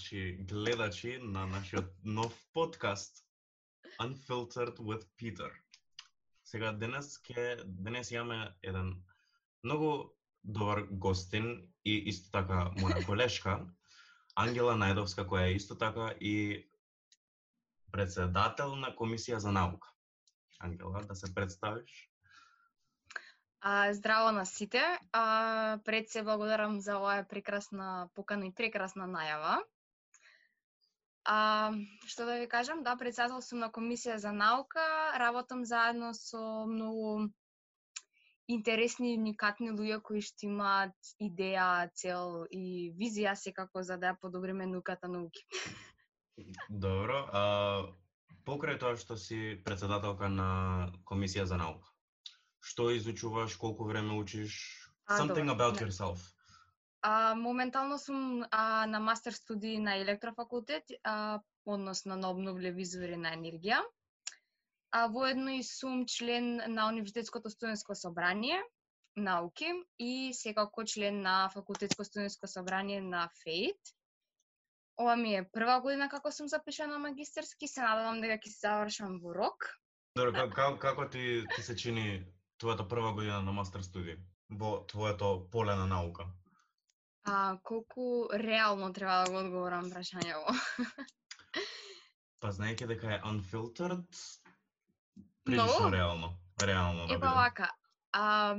наши гледачи на нашиот нов подкаст Unfiltered with Peter. Сега денес ке денес имаме еден многу добар гостин и исто така моја колешка Ангела Најдовска која е исто така и председател на комисија за наука. Ангела, да се представиш? А, здраво на сите. А, пред се благодарам за оваа прекрасна покана и прекрасна најава. А, што да ви кажам, да, председател сум на комисија за наука, работам заедно со многу интересни и уникатни луѓе кои што имаат идеја, цел и визија секако за да ја подобриме науката науки. Добро, а покрај тоа што си председателка на комисија за наука, Што изучуваш, колку време учиш? А, Something добро, about не. yourself. А, моментално сум а, на мастер студии на електрофакултет, а, односно на обновливи извори на енергија. А воедно и сум член на Универзитетското студентско собрание науки и секако член на Факултетско студентско собрание на ФЕИТ. Ова ми е прва година како сум запишана на магистерски, се надевам дека ќе се завршам во рок. Добро, како, как, како ти, ти се чини твојата прва година на мастер студија во твоето поле на наука? А колку реално треба да го одговорам прашањево? Па знаејќи дека е unfiltered, прилично Многу? реално. Реално да Епа вака, а,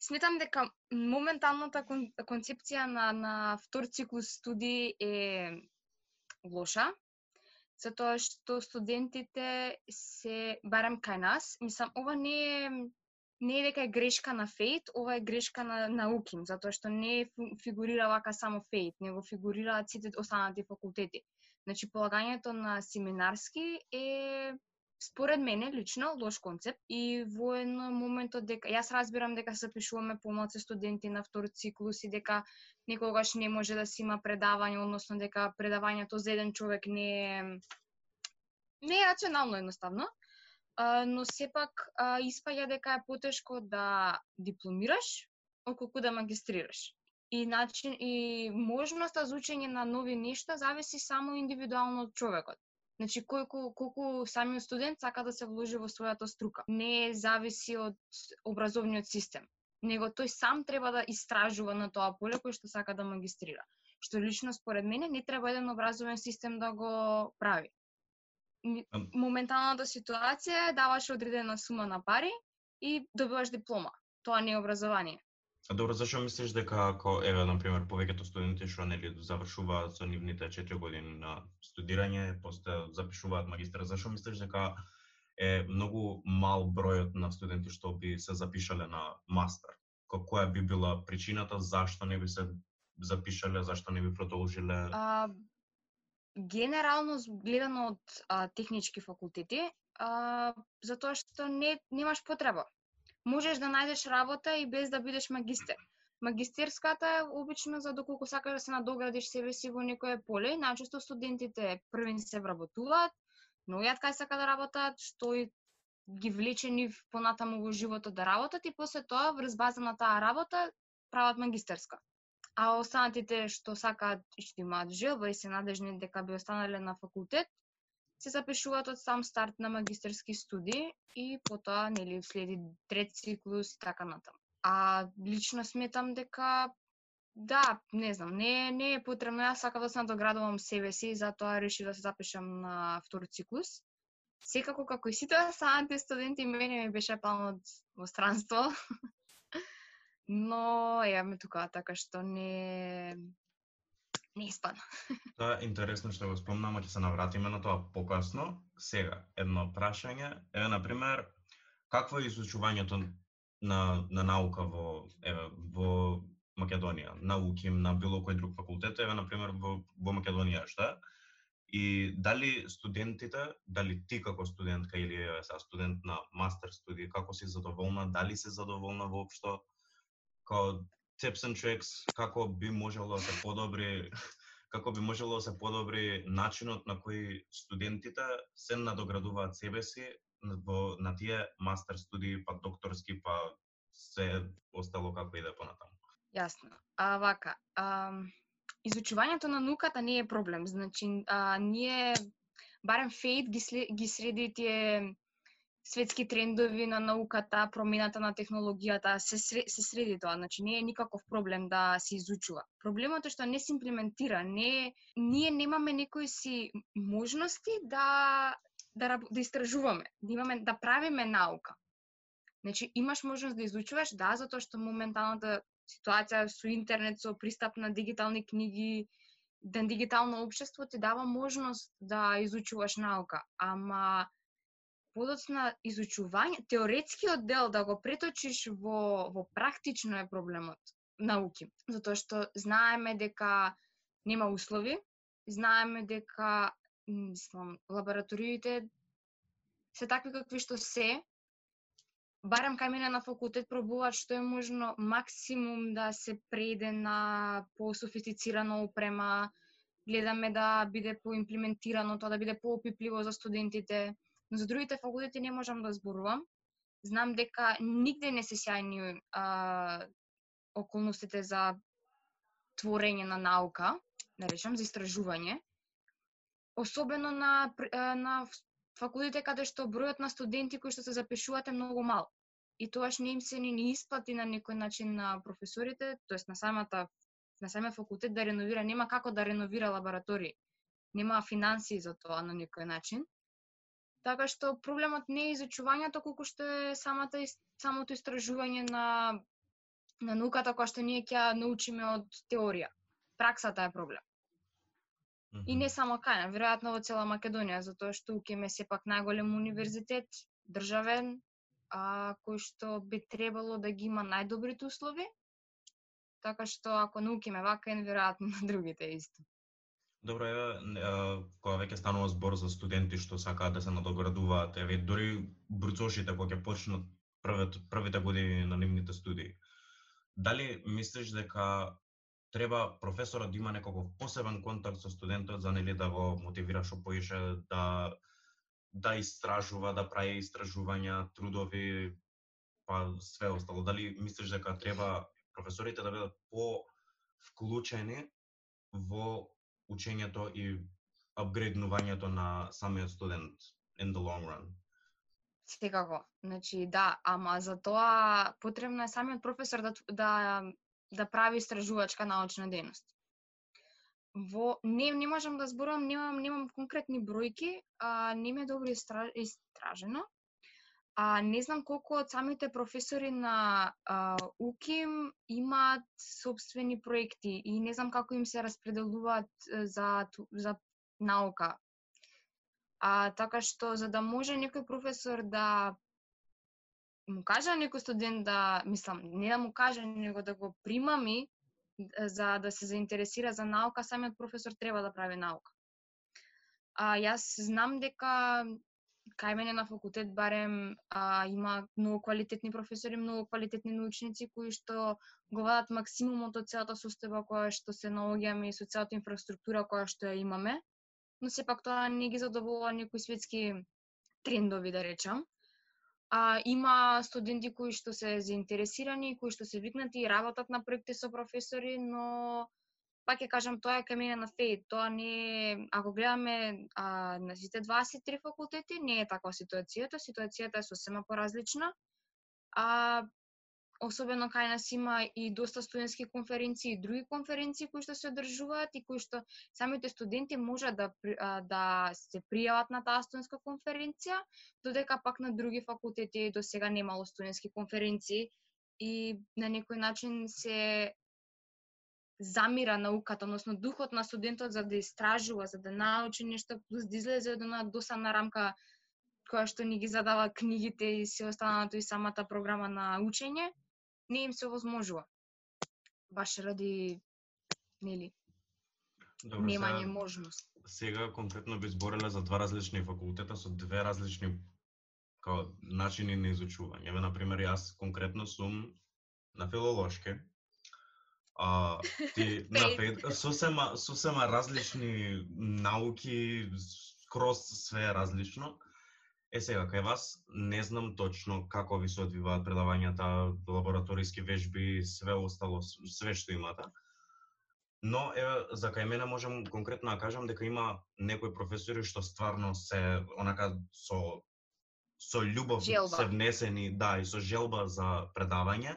сметам дека моменталната кон, концепција на, на втор циклус студии е лоша, затоа што студентите се, барем кај нас, мислам, ова не е не е дека е грешка на Фейт, ова е грешка на науким, затоа што не фигурира вака само Фейт, него фигурираат сите останати факултети. Значи, полагањето на семинарски е според мене лично лош концепт и воено моментот дека јас разбирам дека се пишуваме помалку студенти на втор циклус и дека никогаш не може да се има предавање, односно дека предавањето за еден човек не е не е рационално едноставно. Но сепак а, испаѓа дека е потешко да дипломираш отколку да магистрираш. И начин и можноста за учење на нови нешта зависи само индивидуално од човекот. Значи, колку, колку самиот студент сака да се вложи во својата струка. Не зависи од образовниот систем, него тој сам треба да истражува на тоа поле кој што сака да магистрира. Што лично според мене не треба еден образовен систем да го прави. Моменталната ситуација е даваш одредена сума на пари и добиваш диплома. Тоа не е образование. А добро, зашо мислиш дека ако еве на пример повеќето студенти што нели завршуваат со нивните 4 години на студирање, после запишуваат магистар, зашо мислиш дека е многу мал бројот на студенти што би се запишале на мастер? Ко- Која би била причината зашто не би се запишале, зашто не би продолжиле? А, генерално гледано од а, технички факултети, а, затоа што не немаш потреба. Можеш да најдеш работа и без да бидеш магистер. Магистерската е обично за доколку сакаш да се надоградиш себе си во некое поле најчесто студентите први се вработуваат, наоѓаат кај сака да работат, што и ги влече нив понатаму во животот да работат и после тоа врз база на таа работа прават магистерска а останатите што сакаат и што имаат желба и се надежни дека би останале на факултет, се запишуваат од сам старт на магистерски студии и потоа нели следи трет циклус и така натаму. А лично сметам дека да, не знам, не не е потребно, јас сакам да се надоградувам себе си, затоа решив да се запишам на втор циклус. Секако како и сите останати студенти, мене ми беше планот во странство. Но ја ме тука, така што не не испадна. Тоа е интересно што го спомнам, ќе се навратиме на тоа покасно. Сега, едно прашање, еве на пример, какво е изучувањето на на наука во еве во Македонија, науки на било кој друг факултет, еве на пример во во Македонија што? И дали студентите, дали ти како студентка или е, са студент на мастер студија, како си задоволна, дали си задоволна воопшто? Као tips and tricks, како би можело да се подобри како би можело да се подобри начинот на кој студентите се надоградуваат себе си во на тие мастер студии, па докторски, па се остало како иде понатаму. Јасно. А вака, а, изучувањето на науката не е проблем. Значи, а, ние, барем Фейт ги, ги среди тие светски трендови на науката, промената на технологијата, се, се среди тоа. Значи, не е никаков проблем да се изучува. Проблемот е што не се имплементира. Не, ние немаме некои си можности да, да, да истражуваме, да, имаме, да правиме наука. Значи, имаш можност да изучуваш, да, затоа што моменталната ситуација со интернет, со пристап на дигитални книги, ден дигитално општество ти дава можност да изучуваш наука, ама подоцна изучување, теоретскиот дел да го преточиш во, во практично е проблемот науки. Затоа што знаеме дека нема услови, знаеме дека мислам, лабораториите се такви какви што се, барем кај мене на факултет пробуваат што е можно максимум да се преде на по-софистицирана опрема, гледаме да биде поимплементирано тоа, да биде поопипливо за студентите, но за другите факултети не можам да зборувам. Знам дека нигде не се сјајни а, околностите за творење на наука, да за истражување. Особено на, на факултите каде што бројот на студенти кои што се запишуваат е многу мал. И тоаш не им се ни, ни исплати на некој начин на професорите, тоест на самата на самиот факултет да реновира, нема како да реновира лаборатории. Нема финансии за тоа на некој начин. Така што проблемот не е изучувањето, колку што е самата самото истражување на на науката која што ние ќе научиме од теорија. Праксата е проблем. Mm -hmm. И не само кај, веројатно во цела Македонија, затоа што УКЕМ е сепак најголем универзитет, државен, а, кој што би требало да ги има најдобрите услови. Така што ако на УКЕМ е вака, е веројатно на другите исто. Добро, е, кога веќе станува збор за студенти што сакаат да се надоградуваат, еве дури бруцошите кога ќе почнат првите, првите години на нивните студии. Дали мислиш дека треба професорот да има некаков посебен контакт со студентот за нели да го мотивира што поише да да истражува, да прави истражувања, трудови, па све остало. Дали мислиш дека треба професорите да бидат по вклучени во учењето и апгрейднувањето на самиот студент in the long run? Секако. Значи, да, ама за тоа потребно е самиот професор да, да да прави истражувачка научна дејност. Во не не можам да зборувам, немам немам конкретни бројки, а не ме добро истра истражено. А не знам колку од самите професори на а, УКИМ имаат собствени проекти и не знам како им се распределуваат за за наука. А така што за да може некој професор да му кажа некој студент да, мислам, не да му каже, него да го примами за да се заинтересира за наука, самиот професор треба да прави наука. А јас знам дека кај мене на факултет барем а, има многу квалитетни професори, многу квалитетни научници кои што го вадат максимумот од целата состојба која што се наоѓаме и со целата инфраструктура која што ја имаме, но сепак тоа не ги задоволува некои светски трендови, да речам. А, има студенти кои што се заинтересирани, кои што се викнати и работат на проекти со професори, но пак ќе кажам тоа е кај на фейт. Тоа не е, ако гледаме а, на сите 23 факултети, не е таква ситуацијата, ситуацијата е сосема поразлична. А особено кај нас има и доста студентски конференции и други конференции кои што се одржуваат и кои што самите студенти можат да да се пријават на таа студентска конференција, додека пак на други факултети до сега немало студентски конференции и на некој начин се замира науката, односно духот на студентот за да истражува, за да научи нешто, плюс да излезе од една досадна рамка која што ни ги задава книгите и се останато и самата програма на учење, не им се овозможува. Баш ради, нели, Добро, немање сега, можност. Сега конкретно би збореле за два различни факултета со две различни као начини на изучување. Еве на пример јас конкретно сум на филолошке. А ти на фед сосема сосема различни науки, скроз све е различно. Е сега, кај вас не знам точно како ви се одвиваат предавањата, лабораториски вежби, све остало, све што имате. Но еве за кај мене можам конкретно да кажам дека има некои професори што стварно се онака со со љубов Желба. се внесени, да, и со желба за предавање.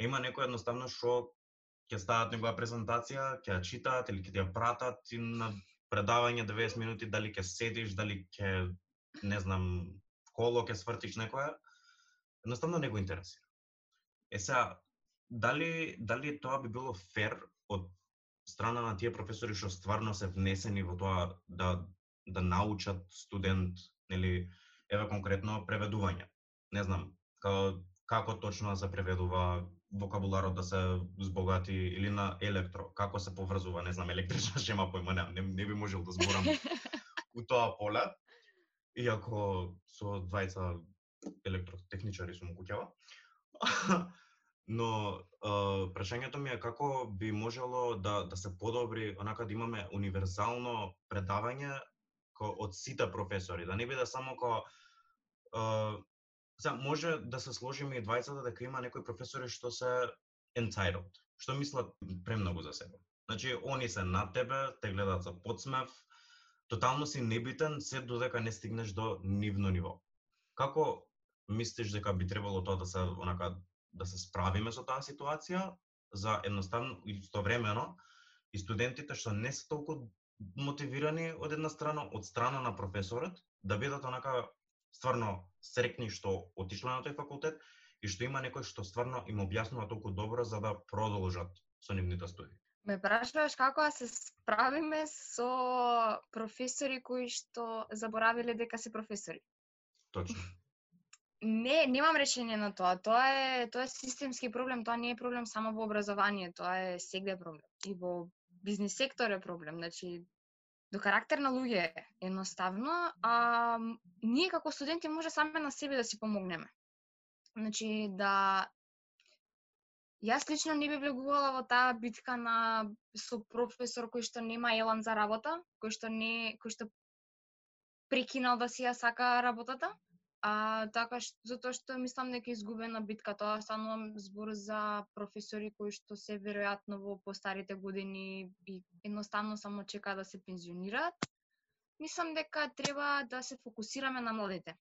Има некои едноставно што ќе стават некоја презентација, ќе ја читаат или ќе ти ја пратат и на предавање 90 минути дали ќе седиш, дали ќе не знам коло ќе свртиш некоја, едноставно не го интересира. Е сега, дали дали тоа би било фер од страна на тие професори што стварно се внесени во тоа да да научат студент, нели, еве конкретно преведување. Не знам, како како точно да се преведува вокабуларот да се збогати или на електро, како се поврзува, не знам, електрична шема појма не, не, не би можел да зборам у тоа поле, иако со двајца електротехничари сум куќава. Но е, прашањето ми е како би можело да да се подобри, онака да имаме универзално предавање ко од сите професори, да не биде само ко сега може да се сложиме и двајцата дека има некои професори што се entitled, што мислат премногу за себе. Значи, они се над тебе, те гледаат за подсмев, тотално си небитен се додека не стигнеш до нивно ниво. Како мислиш дека би требало тоа да се онака да се справиме со таа ситуација за едноставно истовремено и студентите што не се толку мотивирани од една страна, од страна на професорот, да бидат онака стварно срекни што отишле на тој факултет и што има некој што стварно им објаснува толку добро за да продолжат со нивните студии. Ме прашуваш како да се справиме со професори кои што заборавиле дека се професори. Точно. Не, немам решение на тоа. Тоа е тоа е системски проблем, тоа не е проблем само во образование, тоа е сегде проблем. И во бизнис сектор е проблем, значи до карактер на луѓе е едноставно, а ние како студенти може саме на себе да си помогнеме. Значи да Јас лично не би влегувала во таа битка на со професор кој што нема елан за работа, кој што не кој што прекинал да си ја сака работата. А така што затоа што мислам дека изгубена битка, тоа станувам збор за професори кои што се веројатно во постарите години и едноставно само чека да се пензионираат. Мислам дека треба да се фокусираме на младите.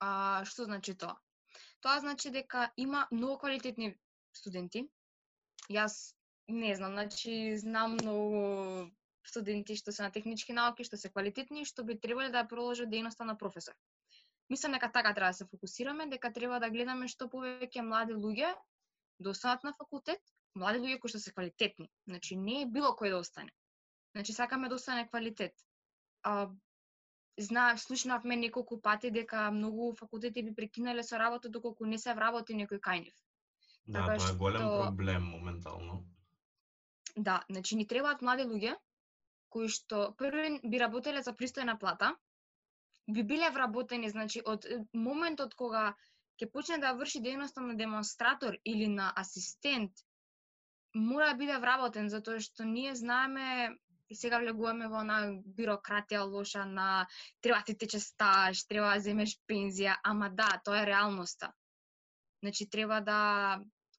А што значи тоа? Тоа значи дека има многу квалитетни студенти. Јас не знам, значи знам многу студенти што се на технички науки, што се квалитетни што би требале да продолжат дејноста на професор. Мислам дека така треба да се фокусираме, дека треба да гледаме што повеќе млади луѓе да останат на факултет, млади луѓе кои што се квалитетни. Значи не е било кој да остане. Значи сакаме да остане квалитет. А, зна, слушнавме неколку пати дека многу факултети би прекинале со работа доколку не се вработи некој кај нив. Да, Така тоа е голем што- проблем моментално. Да, значи ни требаат млади луѓе кои што први би работеле за пристојна плата, би биле вработени, значи од моментот кога ќе почне да врши дејноста на демонстратор или на асистент, мора да биде вработен затоа што ние знаеме и сега влегуваме во она бирократија лоша на треба да ти тече стаж, треба да земеш пензија, ама да, тоа е реалноста. Значи треба да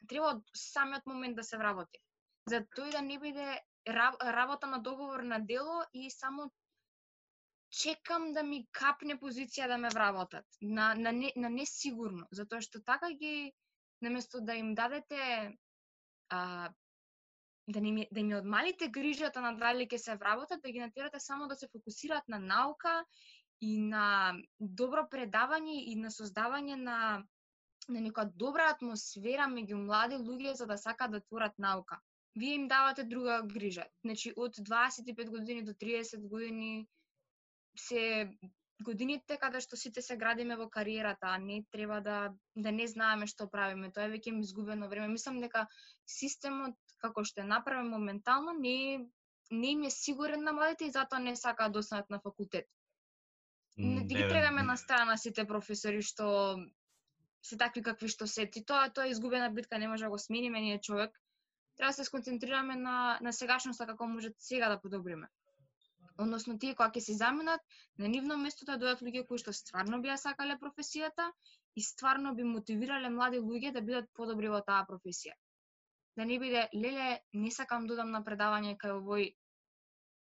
треба од самиот момент да се вработи. За тој да не биде работа на договор на дело и само чекам да ми капне позиција да ме вработат на на не, на несигурно, затоа што така ги наместо да им дадете а, да не да им одмалите грижата на дали ќе се вработат, да ги натерате само да се фокусираат на наука и на добро предавање и на создавање на на некоја добра атмосфера меѓу млади луѓе за да сакаат да творат наука. Вие им давате друга грижа. Значи од 25 години до 30 години се годините каде што сите се градиме во кариерата, а не треба да да не знаеме што правиме. Тоа е веќе изгубено време. Мислам дека системот како што е направен моментално не не им е сигурен на младите и затоа не сакаат да останат на факултет. Не ги Не, трегаме на страна сите професори што се такви какви што се. И тоа тоа е изгубена битка, не може да го смениме ние човек. Треба да се сконцентрираме на на сегашноста како може сега да подобриме. Односно тие кога ќе се заминат, на нивно место да дојдат луѓе кои што стварно би ја сакале професијата и стварно би мотивирале млади луѓе да бидат подобри во таа професија. да не биде леле не сакам да одам на предавање кај овој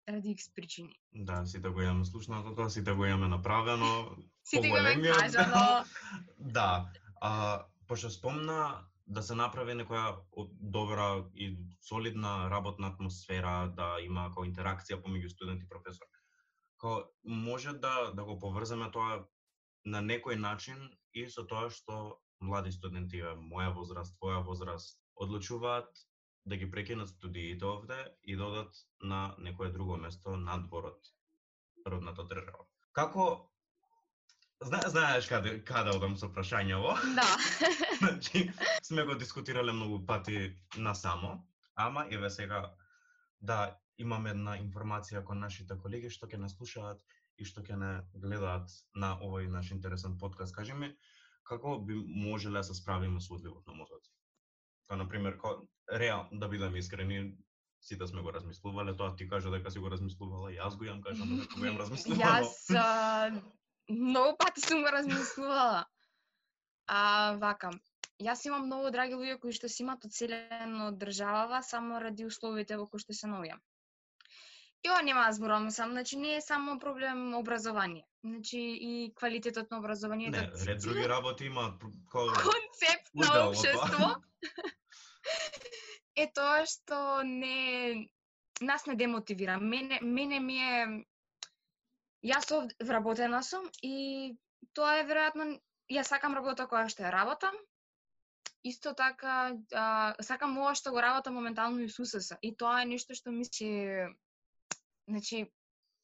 ради X причини. Да, сите го имаме слушнато тоа, сите го имаме направено. Сите го имаме кажано. Да. А, пошто спомна да се направи некоја добра и солидна работна атмосфера, да има како интеракција помеѓу студент и професор. Као, може да да го поврзаме тоа на некој начин и со тоа што млади студенти, моја возраст, твоја возраст, одлучуваат да ги прекинат студиите овде и да одат на некое друго место надвор од родната држава. Како Зна, знаеш каде каде одам со прашањево? Да. Значи, сме го дискутирале многу пати насамо, ама еве сега да имаме една информација кон нашите колеги што ќе не слушаат и што ќе не гледаат на овој наш интересен подкаст. Кажи ми, како би можеле да се справиме со одливот на мозок? Као, например, ко, реал, да бидеме искрени, сите сме го размислувале, тоа ти кажа дека си го размислувала, јас го имам кажам дека го имам размислувано. Јас многу пати сум го размислувала. А, вака, јас имам многу драги луѓе кои што си имаат оцелено од државава само ради условите во кои што се наоѓам. И ова нема да зборувам сам, значи не е само проблем образование. Значи и квалитетот на образованието. Не, ред други работи пр- ко концепт на општество е тоа што не нас не демотивира. Мене мене ми е јас овде вработена сум и тоа е веројатно јас сакам работа која што ја работам. Исто така а, сакам ова што го работам моментално и сусеса и тоа е нешто што ми се значи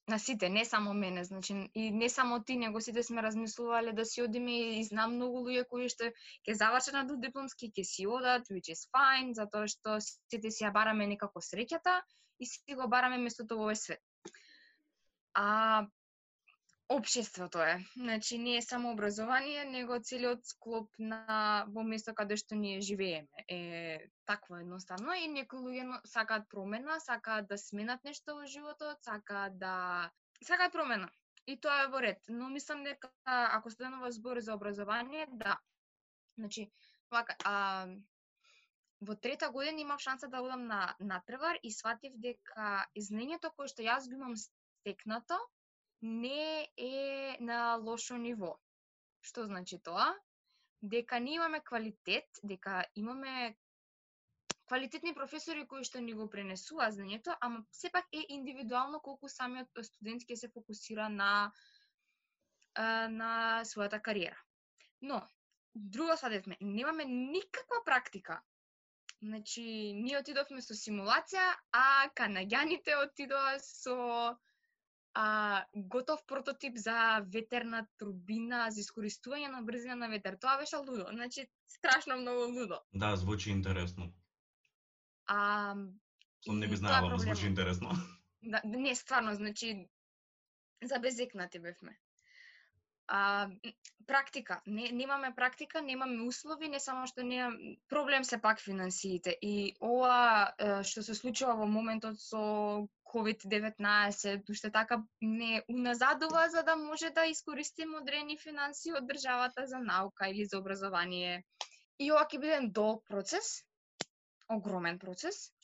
на сите, не само мене, значи и не само ти, него сите сме размислувале да си одиме и знам многу луѓе кои што ќе завршат на дипломски, ќе си одат, which is fine, затоа што сите си ја бараме некако среќата и си го бараме местото во овој свет. А општеството е. Значи не е само образование, него целиот склоп на во место каде што ние живееме. Е такво едноставно и некои луѓе сакаат промена, сакаат да сменат нешто во животот, сакаат да сакаат промена. И тоа е во ред, но мислам дека ако станува збор за образование, да. Значи, вака, а, во трета година имав шанса да одам на натпревар и сватив дека знаењето кое што јас го имам стекнато не е на лошо ниво. Што значи тоа? Дека ние имаме квалитет, дека имаме квалитетни професори кои што ни го пренесува знаењето, ама сепак е индивидуално колку самиот студент ќе се фокусира на на својата кариера. Но, друго садевме, немаме никаква практика. Значи, ние отидовме со симулација, а канаѓаните отидоа со а, готов прототип за ветерна турбина, за искористување на брзина на ветер. Тоа беше лудо, значи страшно многу лудо. Да, звучи интересно. А, Сум не би знаела, проблемот. звучи интересно. Да, не, стварно, значи, забезекнати бевме. А, практика. Не, немаме практика, немаме услови, не само што не проблем се пак финансиите. И ова што се случува во моментот со COVID-19, уште така не уназадува за да може да искористиме одредени финансии од државата за наука или за образование. И ова ќе биде долг процес, огромен процес,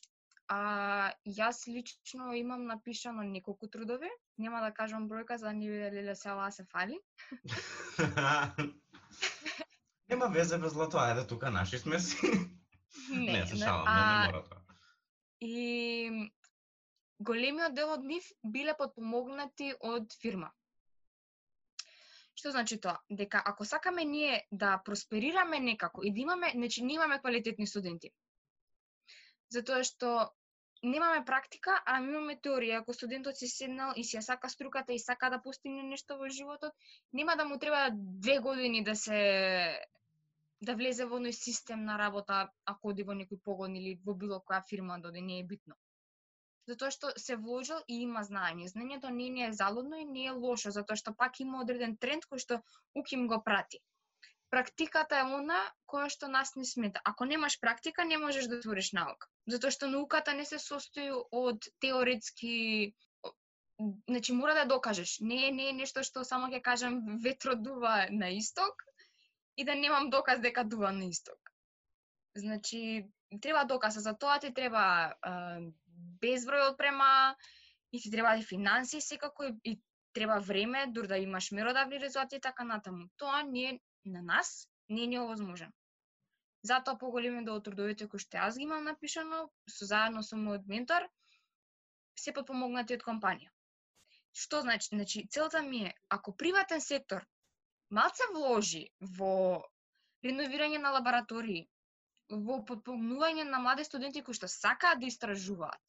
А јас лично имам напишано неколку трудови, нема да кажам бројка за да не биде леле се ова се фали. Нема везе без злато, ајде тука наши сме си. Не, се не, шалам, не, не мора тоа. И големиот дел од нив биле подпомогнати од фирма. Што значи тоа? Дека ако сакаме ние да просперираме некако и да имаме, значи ние имаме квалитетни студенти. Затоа што немаме практика, а имаме теорија. Ако студентот си седнал и си ја сака струката и сака да постигне нешто во животот, нема да му треба две години да се да влезе во оној систем на работа, ако оди во некој погон или во било која фирма да оди, не е битно. Затоа што се вложил и има знаење. Знаењето не не е залудно и не е лошо, затоа што пак има одреден тренд кој што УКИМ го прати. Практиката е она која што нас не смета. Ако немаш практика, не можеш да твориш наука. Затоа што науката не се состои од теоретски Значи мора да докажеш. Не е не е нешто што само ќе кажам ветро дува на исток и да немам доказ дека дува на исток. Значи, треба доказа за тоа ти треба безброј отпрема и да ти треба и финанси секако и, и треба време дур да имаш меродавни резултати и така натаму. Тоа не е на нас не е невозможно. Затоа поголеми дел од трудовите кои што јас ги имам напишано, со заедно со мојот ментор, се подпомогнати од компанија. Што значи? Значи, целта ми е, ако приватен сектор малце вложи во реновирање на лаборатории, во подпомнување на млади студенти кои што сакаат да истражуваат.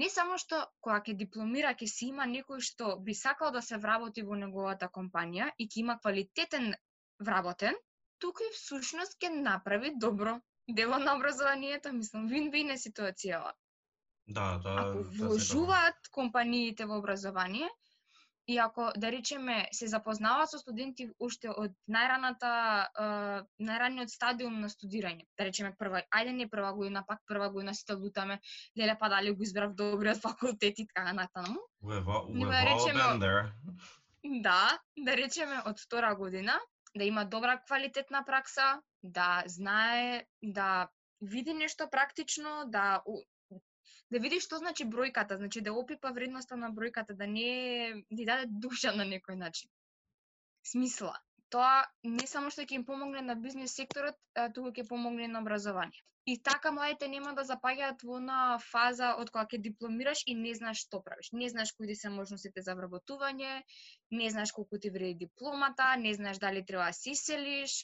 Не само што кога ќе дипломира ќе си има некој што би сакал да се вработи во неговата компанија и ќе има квалитетен вработен, туку и всушност ќе направи добро дело на образованието, мислам, вин-вин е ситуацијава. Да, тоа Ако тоа вложуваат компаниите во образование, И ако, да речеме, се запознаваат со студенти уште од најраната, uh, најраниот стадиум на студирање, да речеме прва, ајде не прва година, пак прва година сите лутаме, леле па дали го избрав добриот факултет и така натаму. We've all речеме-. Да, да речеме од втора година, да има добра квалитетна пракса, да знае, да види нешто практично, да да види што значи бројката, значи да опипа вредноста на бројката, да не да даде душа на некој начин. Смисла. Тоа не само што ќе им помогне на бизнес секторот, а туку ќе помогне и на образование. И така младите нема да запаѓаат во на фаза од кога ќе дипломираш и не знаеш што правиш. Не знаеш кои се можностите за вработување, не знаеш колку ти вреди дипломата, не знаеш дали треба да се иселиш,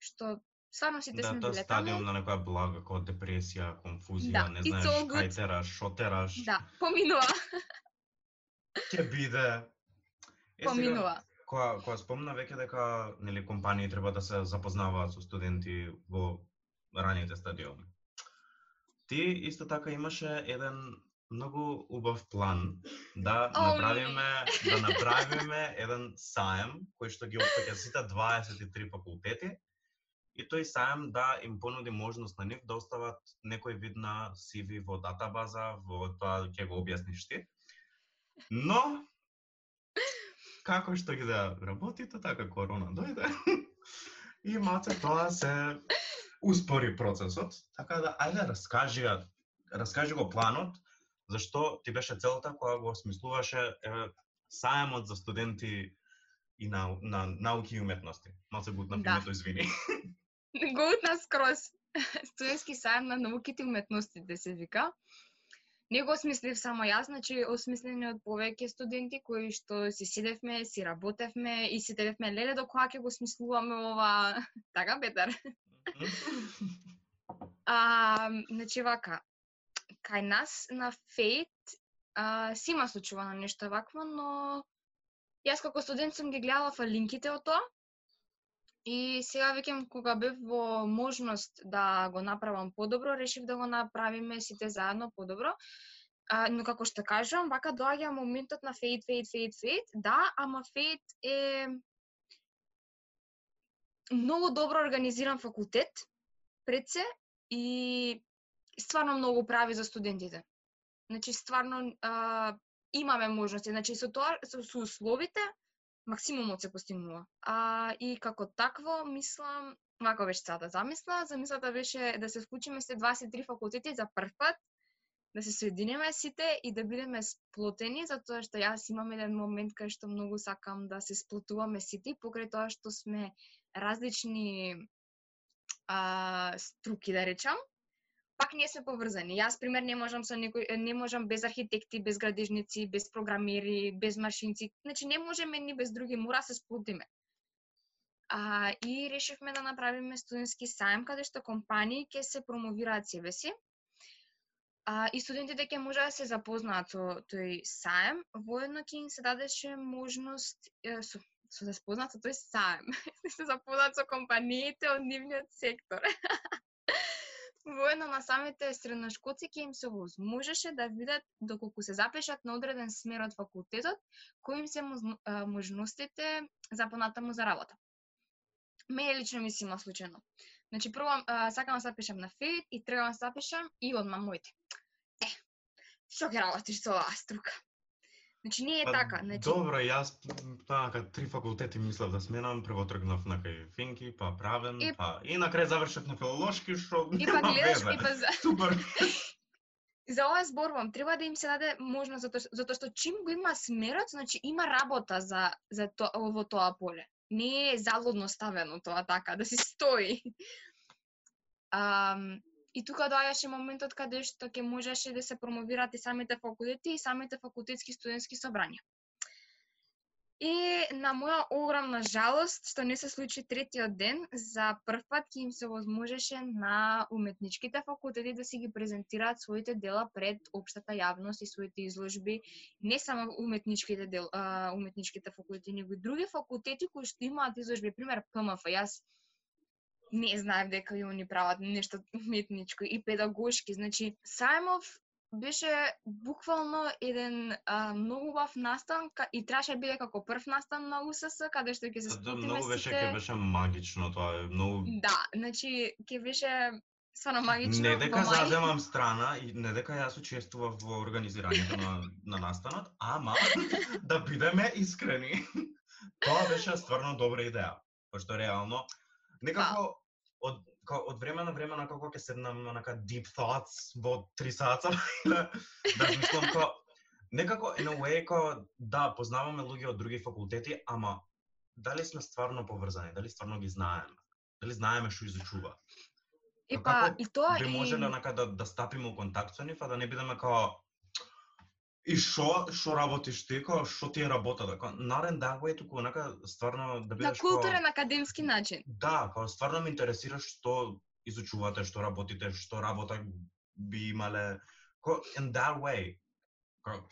што стварно сите Да, сме тоа биле стадиум на некоја блага, како депресија, конфузија, Да, не знаеш кај тераш, шо тераш, Да, поминува, ќе биде. Е, сега, поминува. Која, која спомна веќе дека нели компании треба да се запознаваат со студенти во раните стадиуми. Ти исто така имаше еден многу убав план да О, направиме да направиме еден саем кој што ги опфаќа сите 23 факултети и тој саем да им понуди можност на нив да остават некој вид на CV во датабаза, во тоа ќе го објасниш ти. Но како што ги да работи, то така корона дојде. И малце тоа се успори процесот, така да ајде раскажи раскажи го планот, зашто ти беше целта кога го осмислуваше еве саемот за студенти и на, на науки и уметности. Малце бутна Да. името, извини. Го утна скроз. Студентски саем на науките и уметностите се вика. Не го осмислив само јас, значи осмислени од повеќе студенти кои што си седевме, си работевме и си телевме леле до кога ќе го смислуваме ова. така Петар. А, значи вака, кај нас на Фейт а, си има случувано нешто вакво, но јас како студент сум ги гледала линките од тоа и сега веќе кога бев во можност да го направам подобро, решив да го направиме сите заедно подобро. А, но како што кажувам, вака доаѓа моментот на Фейт, Фейт, Фейт, Фейт. Да, ама Фейт е многу добро организиран факултет пред се и стварно многу прави за студентите. Значи стварно а, имаме можности, значи со тоа со, со условите максимумот се постигнува. А и како такво мислам, вака беше целата да замисла, замислата беше да се вклучиме се 23 факултети за прв пат, да се соединиме сите и да бидеме сплотени, затоа што јас имам еден момент кај што многу сакам да се сплотуваме сите, покрај тоа што сме различни а, струки, да речам, пак ние сме поврзани. Јас, пример, не можам со некој, не можам без архитекти, без градежници, без програмери, без машинци. Значи, не можеме ни без други, мора се сплотиме. А, и решивме да направиме студентски сајм, каде што компании ќе се промовираат себе си. А, и студентите ќе може да се запознаат со тој сајм, воедно ќе им се дадеше можност е, со, со да се запознаат со тој сајм. да се запознаат со компаниите од нивниот сектор. Воедно на самите средношколци ќе им се возможеше да видат доколку се запишат на одреден смер од факултетот, кои им се можностите за понатаму за работа. Мене лично ми се има случајно. Значи, прво сакам да запишам на ФЕД и треба да запишам и одма моите. Е, Шо ќе работиш со оваа струка? Значи не е Па, така, значи Добро, јас така три факултети мислев да сменам, прво тргнав на кај Финки, па правен, И- па и на крај завршив на филолошки, што и па гледаш и па за, Супер. за ова зборувам, треба да им се даде можност затоа што- затоа што чим го има смерот, значи има работа за за то, во тоа поле. Не е залудно ставено тоа така, да си стои. Ам, и тука доаѓаше моментот каде што ќе можеше да се промовираат и самите факултети и самите факултетски студентски собрања. И на моја огромна жалост, што не се случи третиот ден, за прв пат ќе им се возможеше на уметничките факултети да си ги презентираат своите дела пред општата јавност и своите изложби, не само уметничките дел, а, уметничките факултети, него и други факултети кои што имаат изложби, пример ПМФ, јас не знаев дека и они прават нешто уметничко и педагошки, значи Сајмов беше буквално еден а, многу убав настан и траше да биде како прв настан на УСС каде што ќе се Да, многу беше, сите. ќе беше магично тоа, е многу Да, значи ќе беше стварно магично. Не дека мај. заземам страна и не дека јас учествував во организирањето на, на настанот, ама да бидеме искрени, тоа беше стварно добра идеја. Пошто реално некако од као, од време на време накако ќе седнам на нака deep thoughts во 3 саца и да размислам како некако in a way како да познаваме луѓе од други факултети, ама дали сме стварно поврзани, дали стварно ги знаеме, дали знаеме што изучува. И Како па и тоа би и можеле онака да да стапиме у контакт со нив, а да не бидеме као И шо, шо работиш ти, као шо ти е работата? Као, not in that way, туку онака стварно да на бидеш културен академски начин. Да, као стварно ме интересира што изучувате, што работите, што работа би имале. Као, in that way. Као,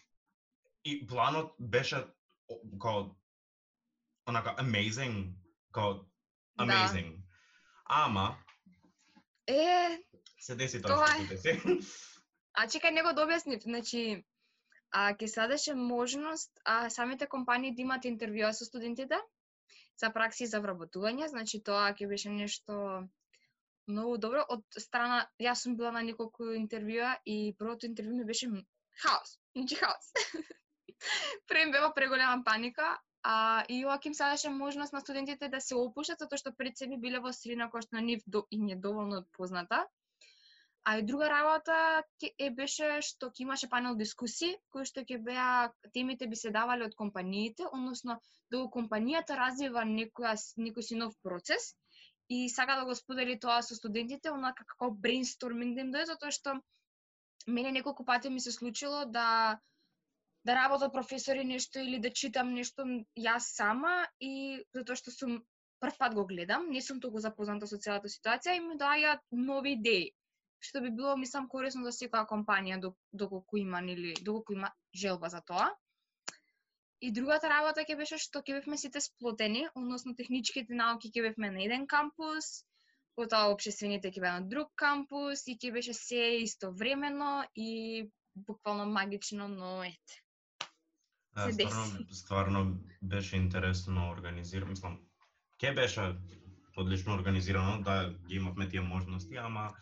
и планот беше као онака amazing, као Да. amazing. Ама Е, се деси Тоа е. што се деси. а чекај него да објаснив, значи а ќе се дадеше можност а самите компании да имат интервјуа со студентите за пракси за вработување, значи тоа ќе беше нешто многу добро од страна јас сум била на неколку интервјуа и првото интервју ми беше хаос, значи хаос. Прем бева преголема паника, а и ова ќе им се можност на студентите да се опушат затоа што пред себе биле во средина која што на нив до, не е доволно позната. А и друга работа е беше што ќе имаше панел дискусии кои што ќе беа темите би се давале од компаниите, односно да доколку компанијата развива некоја некој си нов процес. И сака да го сподели тоа со студентите, онака како брейнсторминг да им дојде затоа што мене неколку пати ми се случило да да работат професори нешто или да читам нешто јас сама и затоа што сум прв пат го гледам, не сум толку запозната со целата ситуација и ми доаѓаат нови идеи што би било мислам корисно за секоја компанија док- доколку има нели доколку има желба за тоа. И другата работа ќе беше што ќе бевме сите сплотени, односно техничките науки ќе бевме на еден кампус, потоа општествените ќе беа на друг кампус и ќе беше се истовремено и буквално магично, но ете. Да, стварно, стварно беше интересно организирано, мислам, ке беше одлично организирано да ги имавме тие можности, ама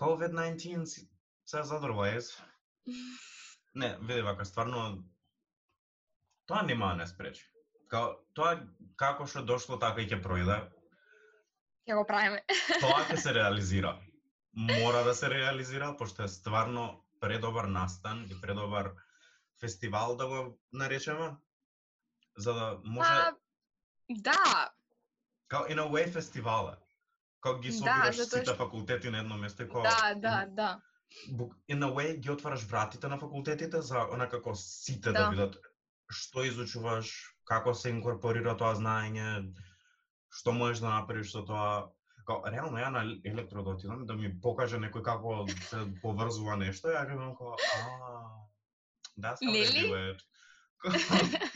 COVID-19 си- се otherwise. Не, види вака, стварно тоа нема да не спречи. Као, тоа како што дошло така и ќе пројде, Ќе го правиме. тоа ќе се реализира. Мора да се реализира, пошто е стварно предобар настан и предобар фестивал да го наречеме, за да може, Па, да, као in a way фестивал е. Као ги Да, собираш затоа сите што- факултети на едно место, и као да, да, да. in a way ги отвараш вратите на факултетите за онакако сите да, Да. видат што изучуваш, како се инкорпорира тоа знаење, што можеш да направиш со тоа. Као, реално ја на електро да отидам да ми покаже некој како се поврзува нешто, ја гледам како, а, they Нели? do it.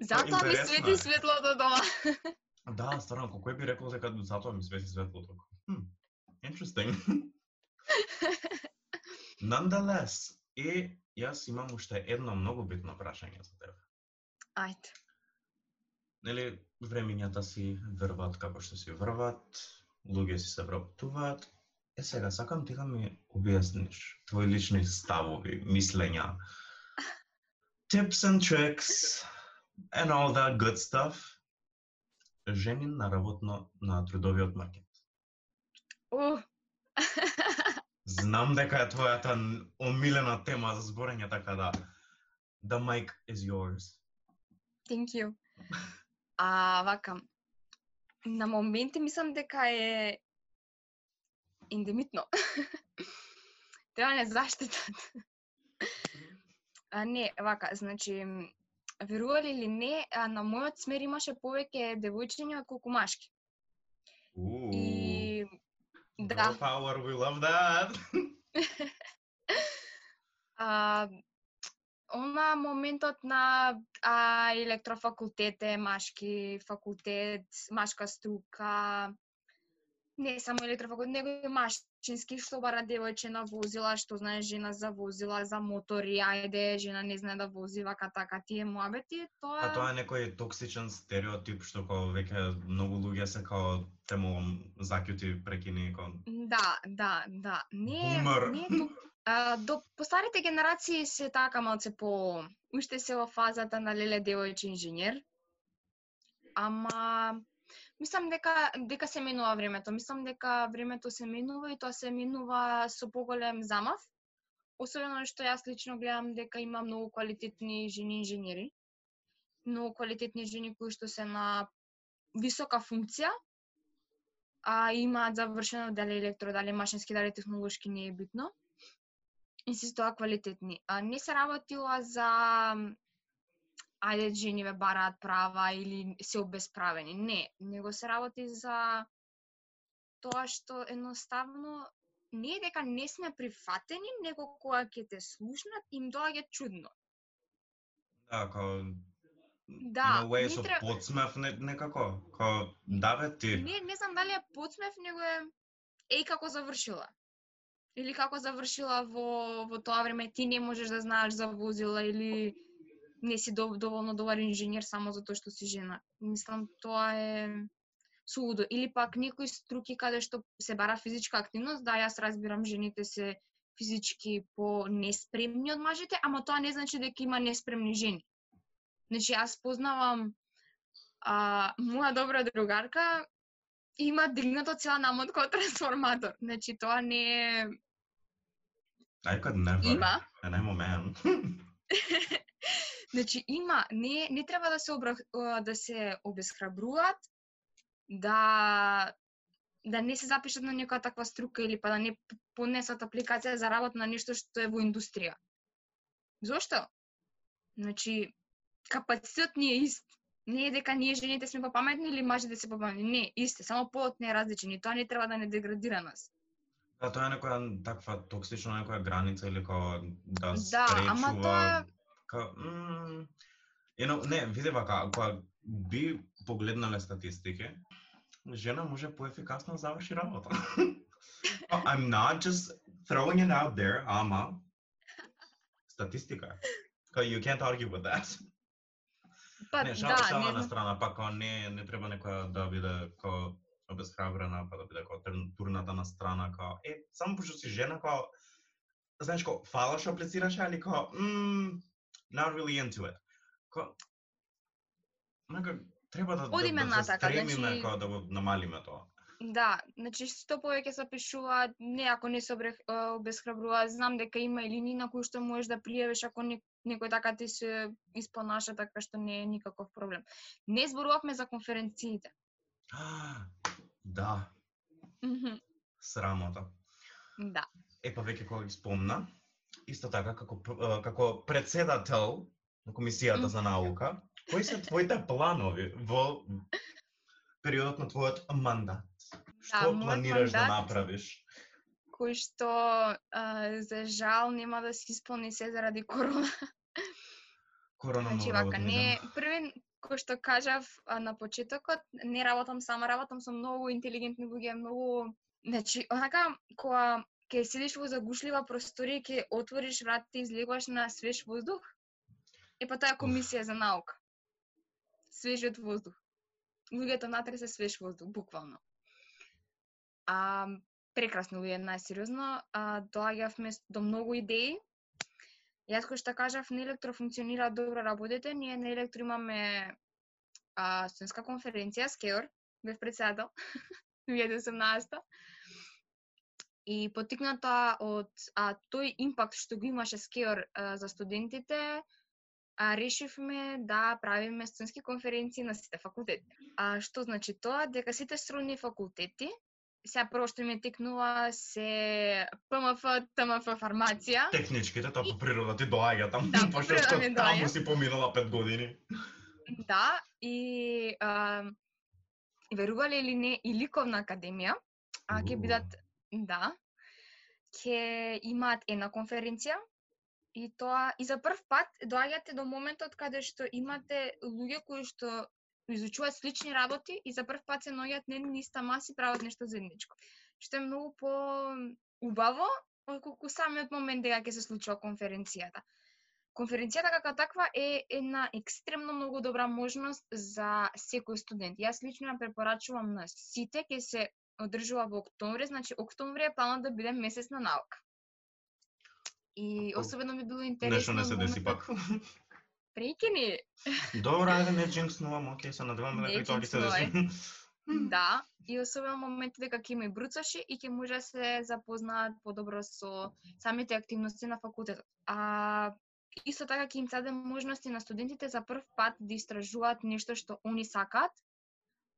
Затоа ми свети светлото дома. да, стварно, кој би рекол дека затоа ми свети светлото. Хм, interesting. Nonetheless, и јас имам уште едно многу битно прашање за тебе. Ајде. Нели, времињата си врват како што си врват, луѓе си се вработуваат. Е сега сакам ти да ми објасниш твои лични ставови, мислења tips and tricks and all that good stuff. Жени на работно на трудовиот маркет. Ух. Знам дека е твојата омилена тема за зборење, така да the mic is yours. Thank you. А, вака, на моменти мислам дека е индемитно. Треба не заштитат. А, не, вака, значи, верували или не, а, на мојот смер имаше повеќе девојчиња отколку машки. Ooh. И да, Girl power, we love that. а, она моментот на а, електрофакултет е машки факултет, машка струка, не само електрофакултет, него и машински, што бара девојчина возила, што знае жена за возила, за мотори, ајде, жена не знае да вози, вака така, тие муабети, тоа... А тоа е некој токсичен стереотип што као веќе многу луѓе се као тему закјути прекини као Да, да, да. Не, Бумер. не. А, до постарите генерации се така малце по... Уште се во фазата на леле девојче инженер. Ама мислам дека дека се минува времето. Мислам дека времето се минува и тоа се минува со поголем замав. Особено што јас лично гледам дека има многу квалитетни жени инженери. Многу квалитетни жени кои што се на висока функција, а имаат завршено дали електро, дали машински, дали технолошки, не е битно. И се тоа квалитетни. А не се работила за ајде жениве бараат права или се обесправени. Не, него се работи за тоа што едноставно не е дека не сме прифатени, него кога ќе те слушнат им доаѓа чудно. Да, као Да, не со тре- подсмев не, некако, као да бе ти. Не, не знам дали е подсмев, него е еј како завршила. Или како завршила во во тоа време ти не можеш да знаеш за возила или не си дов, доволно добар инженер само затоа што си жена. Мислам тоа е сулудо. Или пак некои струки каде што се бара физичка активност, да јас разбирам жените се физички по неспремни од мажите, ама тоа не значи дека има неспремни жени. Значи јас познавам а, моја добра другарка има дигнато цела намотка од трансформатор. Значи тоа не е I could never. има. And I'm a man. Значи има, не не треба да се обра, а, да се обесхрабруваат, да да не се запишат на некоја таква струка или па да не п- поднесат апликација за работа на нешто што е во индустрија. Зошто? Значи капацитетот ни е ист. Не е дека ние жените сме попаметни или мажите се попаметни. Не, исте, само полот не е различен и тоа не треба да не деградира нас. Да, тоа е некоја таква токсична некоја граница или као да Да, ама спречува... тоа- Као, м, you know, не, види вака, кога би погледнале статистики, жена може поефикасно да заврши работа. I'm not just throwing it out there, ама статистика. Као, you can't argue with that. Па не, шал, да, шала не на страна, па као не, не треба некоја да биде као обесхрабрена, па да биде као турната на страна, као, е, само пошто си жена, као, знаеш, као, фала што аплицираше, али као, mm, not really into it. Као, нека, треба да, да, Одиме да се натака, стремиме, значи- као, да го намалиме тоа. Да, значи што повеќе се пишуваат, не ако не се а, обесхрабруваат, знам дека има и линии на кои што можеш да пријавиш ако не, некој така ти се испонаша така што не е никаков проблем. Не зборувавме за конференциите. да, Мгм, срамота. да. Е, па веќе кога ги спомна, исто така како како председател на комисијата за наука, кои се твоите планови во периодот на твојот мандат? Што мојот планираш да мандат- направиш? Кој што а, за жал нема да се исполни се заради корона. Корона Значи мора вака, да не, првен, кој што кажав а, на почетокот, не работам сама, работам со многу интелигентни луѓе, многу... Значи, онака, кога ќе седиш во загушлива просторија, ќе отвориш вратите и излегуваш на свеж воздух, е па тоа е комисија за наука. Свежиот воздух. Луѓето натре се свеж воздух, буквално. А, прекрасно луѓе, најсериозно. А, доаѓавме до многу идеи. Јас кој што кажав, на електро функционира добро работите, ние на електро имаме а, студентска конференција, Скеор, бев председател, 2018 И потикната од а, тој импакт што го имаше Скеор а, за студентите, а, решивме да правиме студентски конференции на сите факултети. А што значи тоа? Дека сите сродни факултети Сега прво што ми текнува се ПМФ, ТМФ фармација. Техничките, тоа по природа ти доаѓа таму, Да, по пошто што таму си поминала пет години. Да, и а, верувале или не, и ликовна академија, а ќе бидат, да, Ке имаат една конференција и тоа и за прв пат доаѓате до моментот каде што имате луѓе кои што изучуваат слични работи и за прв пат се наоѓаат на една иста маса и прават нешто заедничко. Што е многу по убаво отколку самиот момент дека ќе се случува конференцијата. Конференцијата како таква е една екстремно многу добра можност за секој студент. Јас лично ја препорачувам на сите, ќе се одржува во октомври, значи октомври е планот да биде месец на наука. И особено ми било Нешто интересно не се деси пак. Прекини. Добро, ајде не джинкснувам, окей, се надеваме дека тоа ќе се деси. Да, и особено моменти дека ќе има и бруцаши и ќе може да се запознаат подобро со самите активности на факултетот. А исто така ќе им даде можности на студентите за прв пат да истражуваат нешто што они сакаат,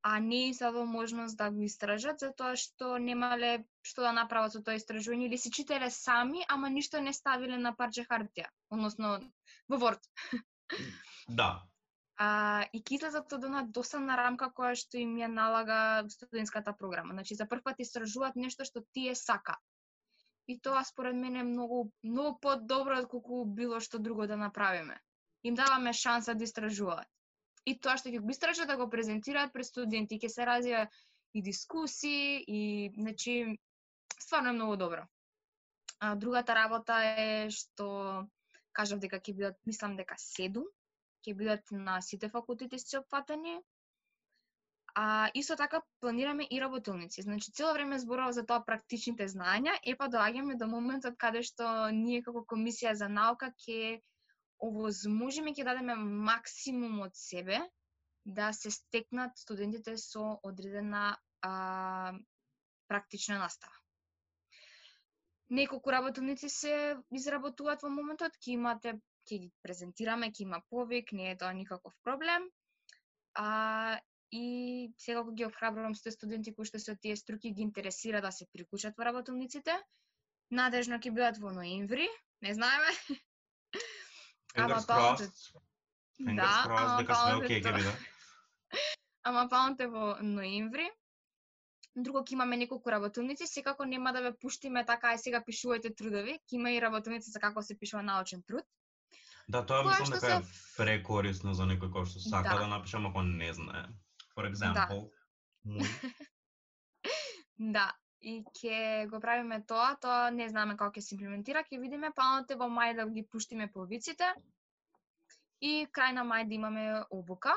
а не се дава можност да го истражат затоа што немале што да направат со тоа истражување или си читале сами, ама ништо не ставиле на парче хартија, односно во Word. Да, а, и ќе излезат од една досадна рамка која што им ја налага студентската програма. Значи, за прв пат истражуваат нешто што тие сака. И тоа според мене е многу, многу подобро од колку било што друго да направиме. Им даваме шанса да истражуваат. И тоа што ќе го истражат да го презентираат пред студенти, ќе се развива и дискусии, и, значи, стварно е многу добро. А, другата работа е што кажав дека ќе бидат, мислам дека 7, ќе бидат на сите факултети се опфатени. А исто така планираме и работилници. Значи цело време зборува за тоа практичните знаења, е па доаѓаме до моментот каде што ние како комисија за наука ќе овозможиме ќе дадеме максимум од себе да се стекнат студентите со одредена а, практична настава. Неколку работилници се изработуваат во моментот, ќе имате ќе ги презентираме, ќе има повик, не е тоа никаков проблем. А, и секако ги охрабрувам сте студенти кои што се од тие струки ги интересира да се приклучат во работилниците. Надежно ќе бидат во ноември, не знаеме. Ама Fingers планот е- crossed. Fingers Да, crossed ама дека планот е окей. Ама е во ноември. Друго ќе имаме неколку работилници, секако нема да ве пуштиме така, е сега пишувајте трудови, ќе има и работилници за како се пишува научен труд. Да, тоа мислам дека е се- прекорисно за некој кој што сака Да. да напише, ама кој не знае. For example, мој. Да, и ќе го правиме тоа, тоа не знаме како ќе се имплементира, ќе видиме планот е во мај да ги пуштиме повиците и крај на мај да имаме обука.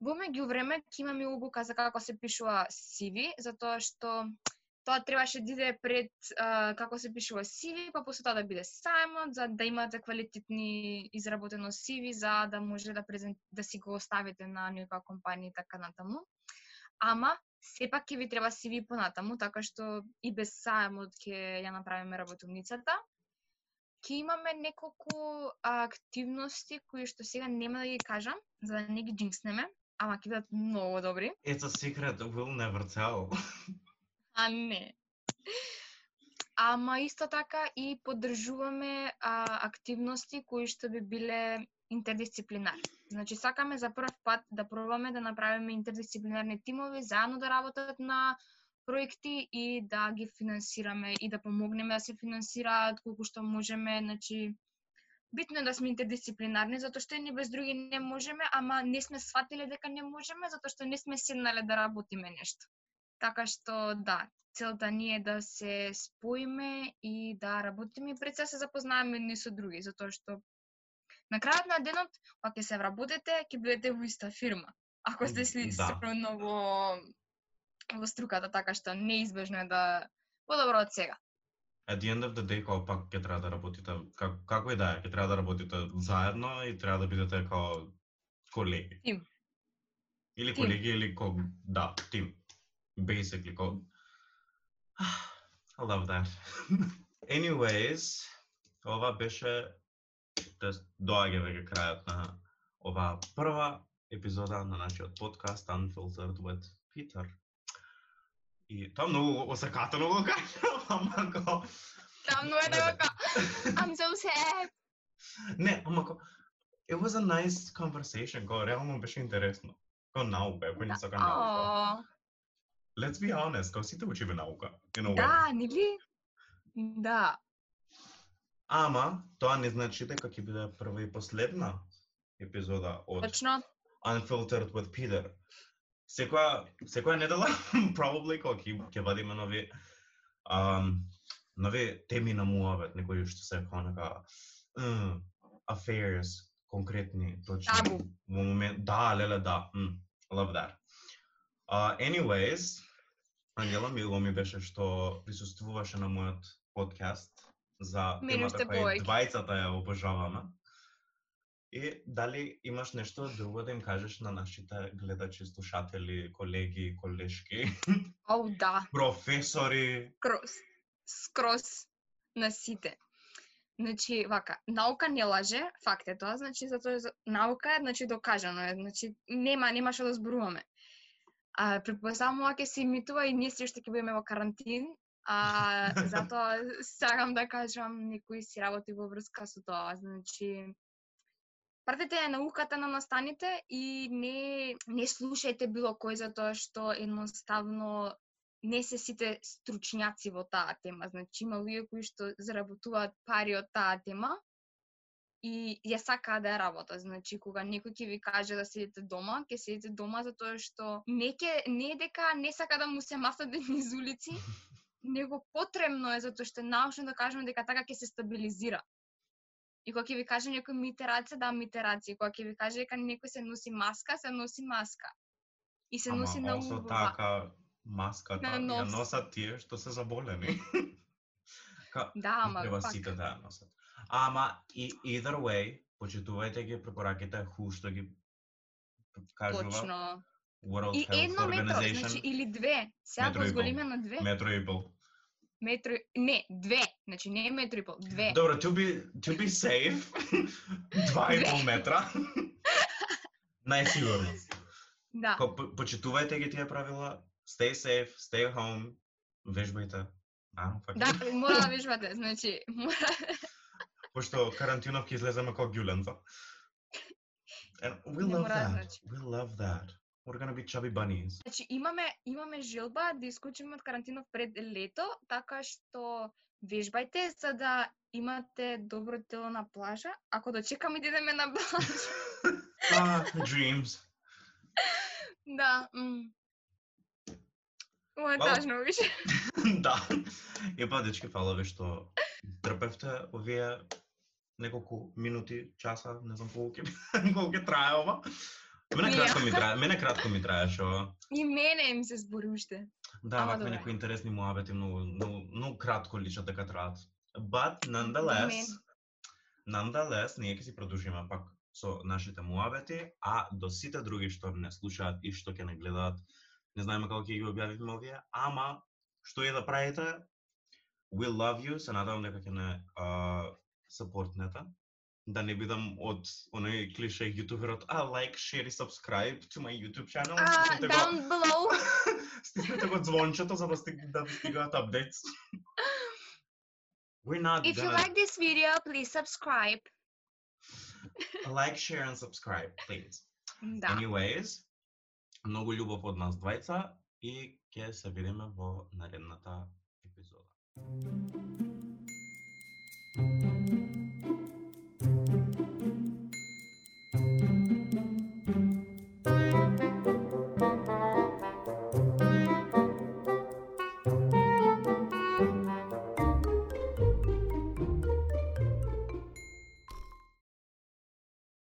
Во меѓувреме ќе имаме обука за како се пишува CV, затоа што тоа требаше да иде пред а, како се пишува CV, па после тоа да биде сајмот, за да имате квалитетни изработено CV, за да може да презент, да си го оставите на некоја компанија и така натаму. Ама сепак ќе ви треба CV понатаму, така што и без сајмот ќе ја направиме работилницата. Ќе имаме неколку активности кои што сега нема да ги кажам, за да не ги джинкснеме, ама ќе бидат многу добри. It's a secret we'll never tell. А не. Ама исто така и поддржуваме а, активности кои што би биле интердисциплинарни. Значи сакаме за прв пат да пробаме да направиме интердисциплинарни тимови заедно да работат на проекти и да ги финансираме и да помогнеме да се финансираат колку што можеме, значи битно е да сме интердисциплинарни затоа што ни без други не можеме, ама не сме сватиле дека не можеме затоа што не сме седнале да работиме нешто. Така што да, целта ни е да се споиме и да работиме и пред се запознаеме ни со други, затоа што на крајот на денот, кога ќе се вработите, ќе бидете во иста фирма. Ако сте си Да. сигурно во во струката, така што неизбежно е да подобро од сега. at the end of the day као пак ќе треба да работите как, како и да е, ќе треба да работите заедно и треба да бидете као колеги. Тим. Или Тим. колеги или ко да, тим. Basically ко I love that. Anyways, ова беше тест доаѓа веќе крајот на оваа прва епизода на нашиот подкаст Unfiltered with Peter. И тоа многу осакатено го кажам, ама ко... Тамно е да го I'm so sad. Не, ама ко... It was a nice conversation, ко реално беше интересно. Ко наука, кој не сака наука. Let's be honest, ко сите учиме наука. In a way. Да, нели? Да. Ама, тоа не значи дека ќе биде прва и последна епизода од Точно. Unfiltered with Peter. Секоја секоја недела probably кога ќе ќе вадиме нови um, нови теми на муавет, некои што се како нека mm, affairs конкретни, точни. Табу. Во момент да, леле да. Mm, love that. Uh, anyways, Ангела мило ми беше што присуствуваше на мојот подкаст за Мене темата која и двајцата ја обожаваме. И дали имаш нешто друго да им кажеш на нашите гледачи, слушатели, колеги, колешки, Оу, да. професори? Скрос. Скрос на сите. Значи, вака, наука не лаже, факт е тоа, значи затоа наука е, значи докажано е, значи нема нема што да зборуваме. А предпоставам ова ќе се имитува и ние се што ќе бидеме во карантин, а затоа сакам да кажам некои си работи во врска со тоа, значи Пратете ја науката на настаните и не не слушајте било кој за тоа што едноставно не се сите стручњаци во таа тема. Значи има луѓе кои што заработуваат пари од таа тема и ја сакаат да ја работат. Значи кога некој ќе ви каже да седите дома, ќе седите дома затоа што не ке, не дека не сака да му се масате низ улици, него потребно е затоа што е научно докажано дека така ќе се стабилизира. И кога ќе ви каже некој мите раце, да мите раце. И кога ќе ви каже дека некој се носи маска, се носи маска. И се носи на Ама убава. така маската На ја нос. носат тие што се заболени. Ка, Да, ама треба пак. сите да ја носат. Ама и either way, почитувајте ги препораките ху што ги кажува Точно. World И Health едно метро, значи или две. Сега го зголиме на две. Метро и пол. Метро, не, две. Значи не метро и пол, две. Добро, to be, to be safe, два и пол метра. Најсигурно. Да. По- почитувајте ги тие правила, stay safe, stay home, вежбајте. А. Да, мора да вежбате, значи, мора... Пошто карантинов ќе излеземе како гјуленца. And we Не love that. значи. We love that. We're gonna be chubby bunnies. Значи имаме имаме желба да исклучиме од карантинов пред лето, така што вежбајте за да имате добро тело на плажа. Ако дочекаме да идеме на плажа. Ah, dreams. да. м. Ова е тажно више. да. И па, дечки, фала ви што трпевте овие неколку минути, часа, не знам колку ќе колку ќе трае ова. Мене кратко ми трае, мене кратко ми траеше ова. И мене им се збори уште. Да, Ама вакви добре. некои интересни муабети многу, многу, многу кратко личат дека траат. But nonetheless, nonetheless, ние ќе си продолжиме пак со нашите муабети, а до сите други што не слушаат и што ќе не гледаат, не знаеме како ќе ги објавиме овие, ама што и да правите, we love you, се надевам дека ќе не uh, сапортнете, да не бидам од оној клише јутуберот, а like, share и subscribe to my YouTube channel. А, го- down below. Стиснете го звончето за да да стигаат апдейтс. We're not If you like this video, please subscribe. like, share and subscribe, please. Да. Anyways, многу љубов од нас двајца и ќе се видиме во наредната епизода.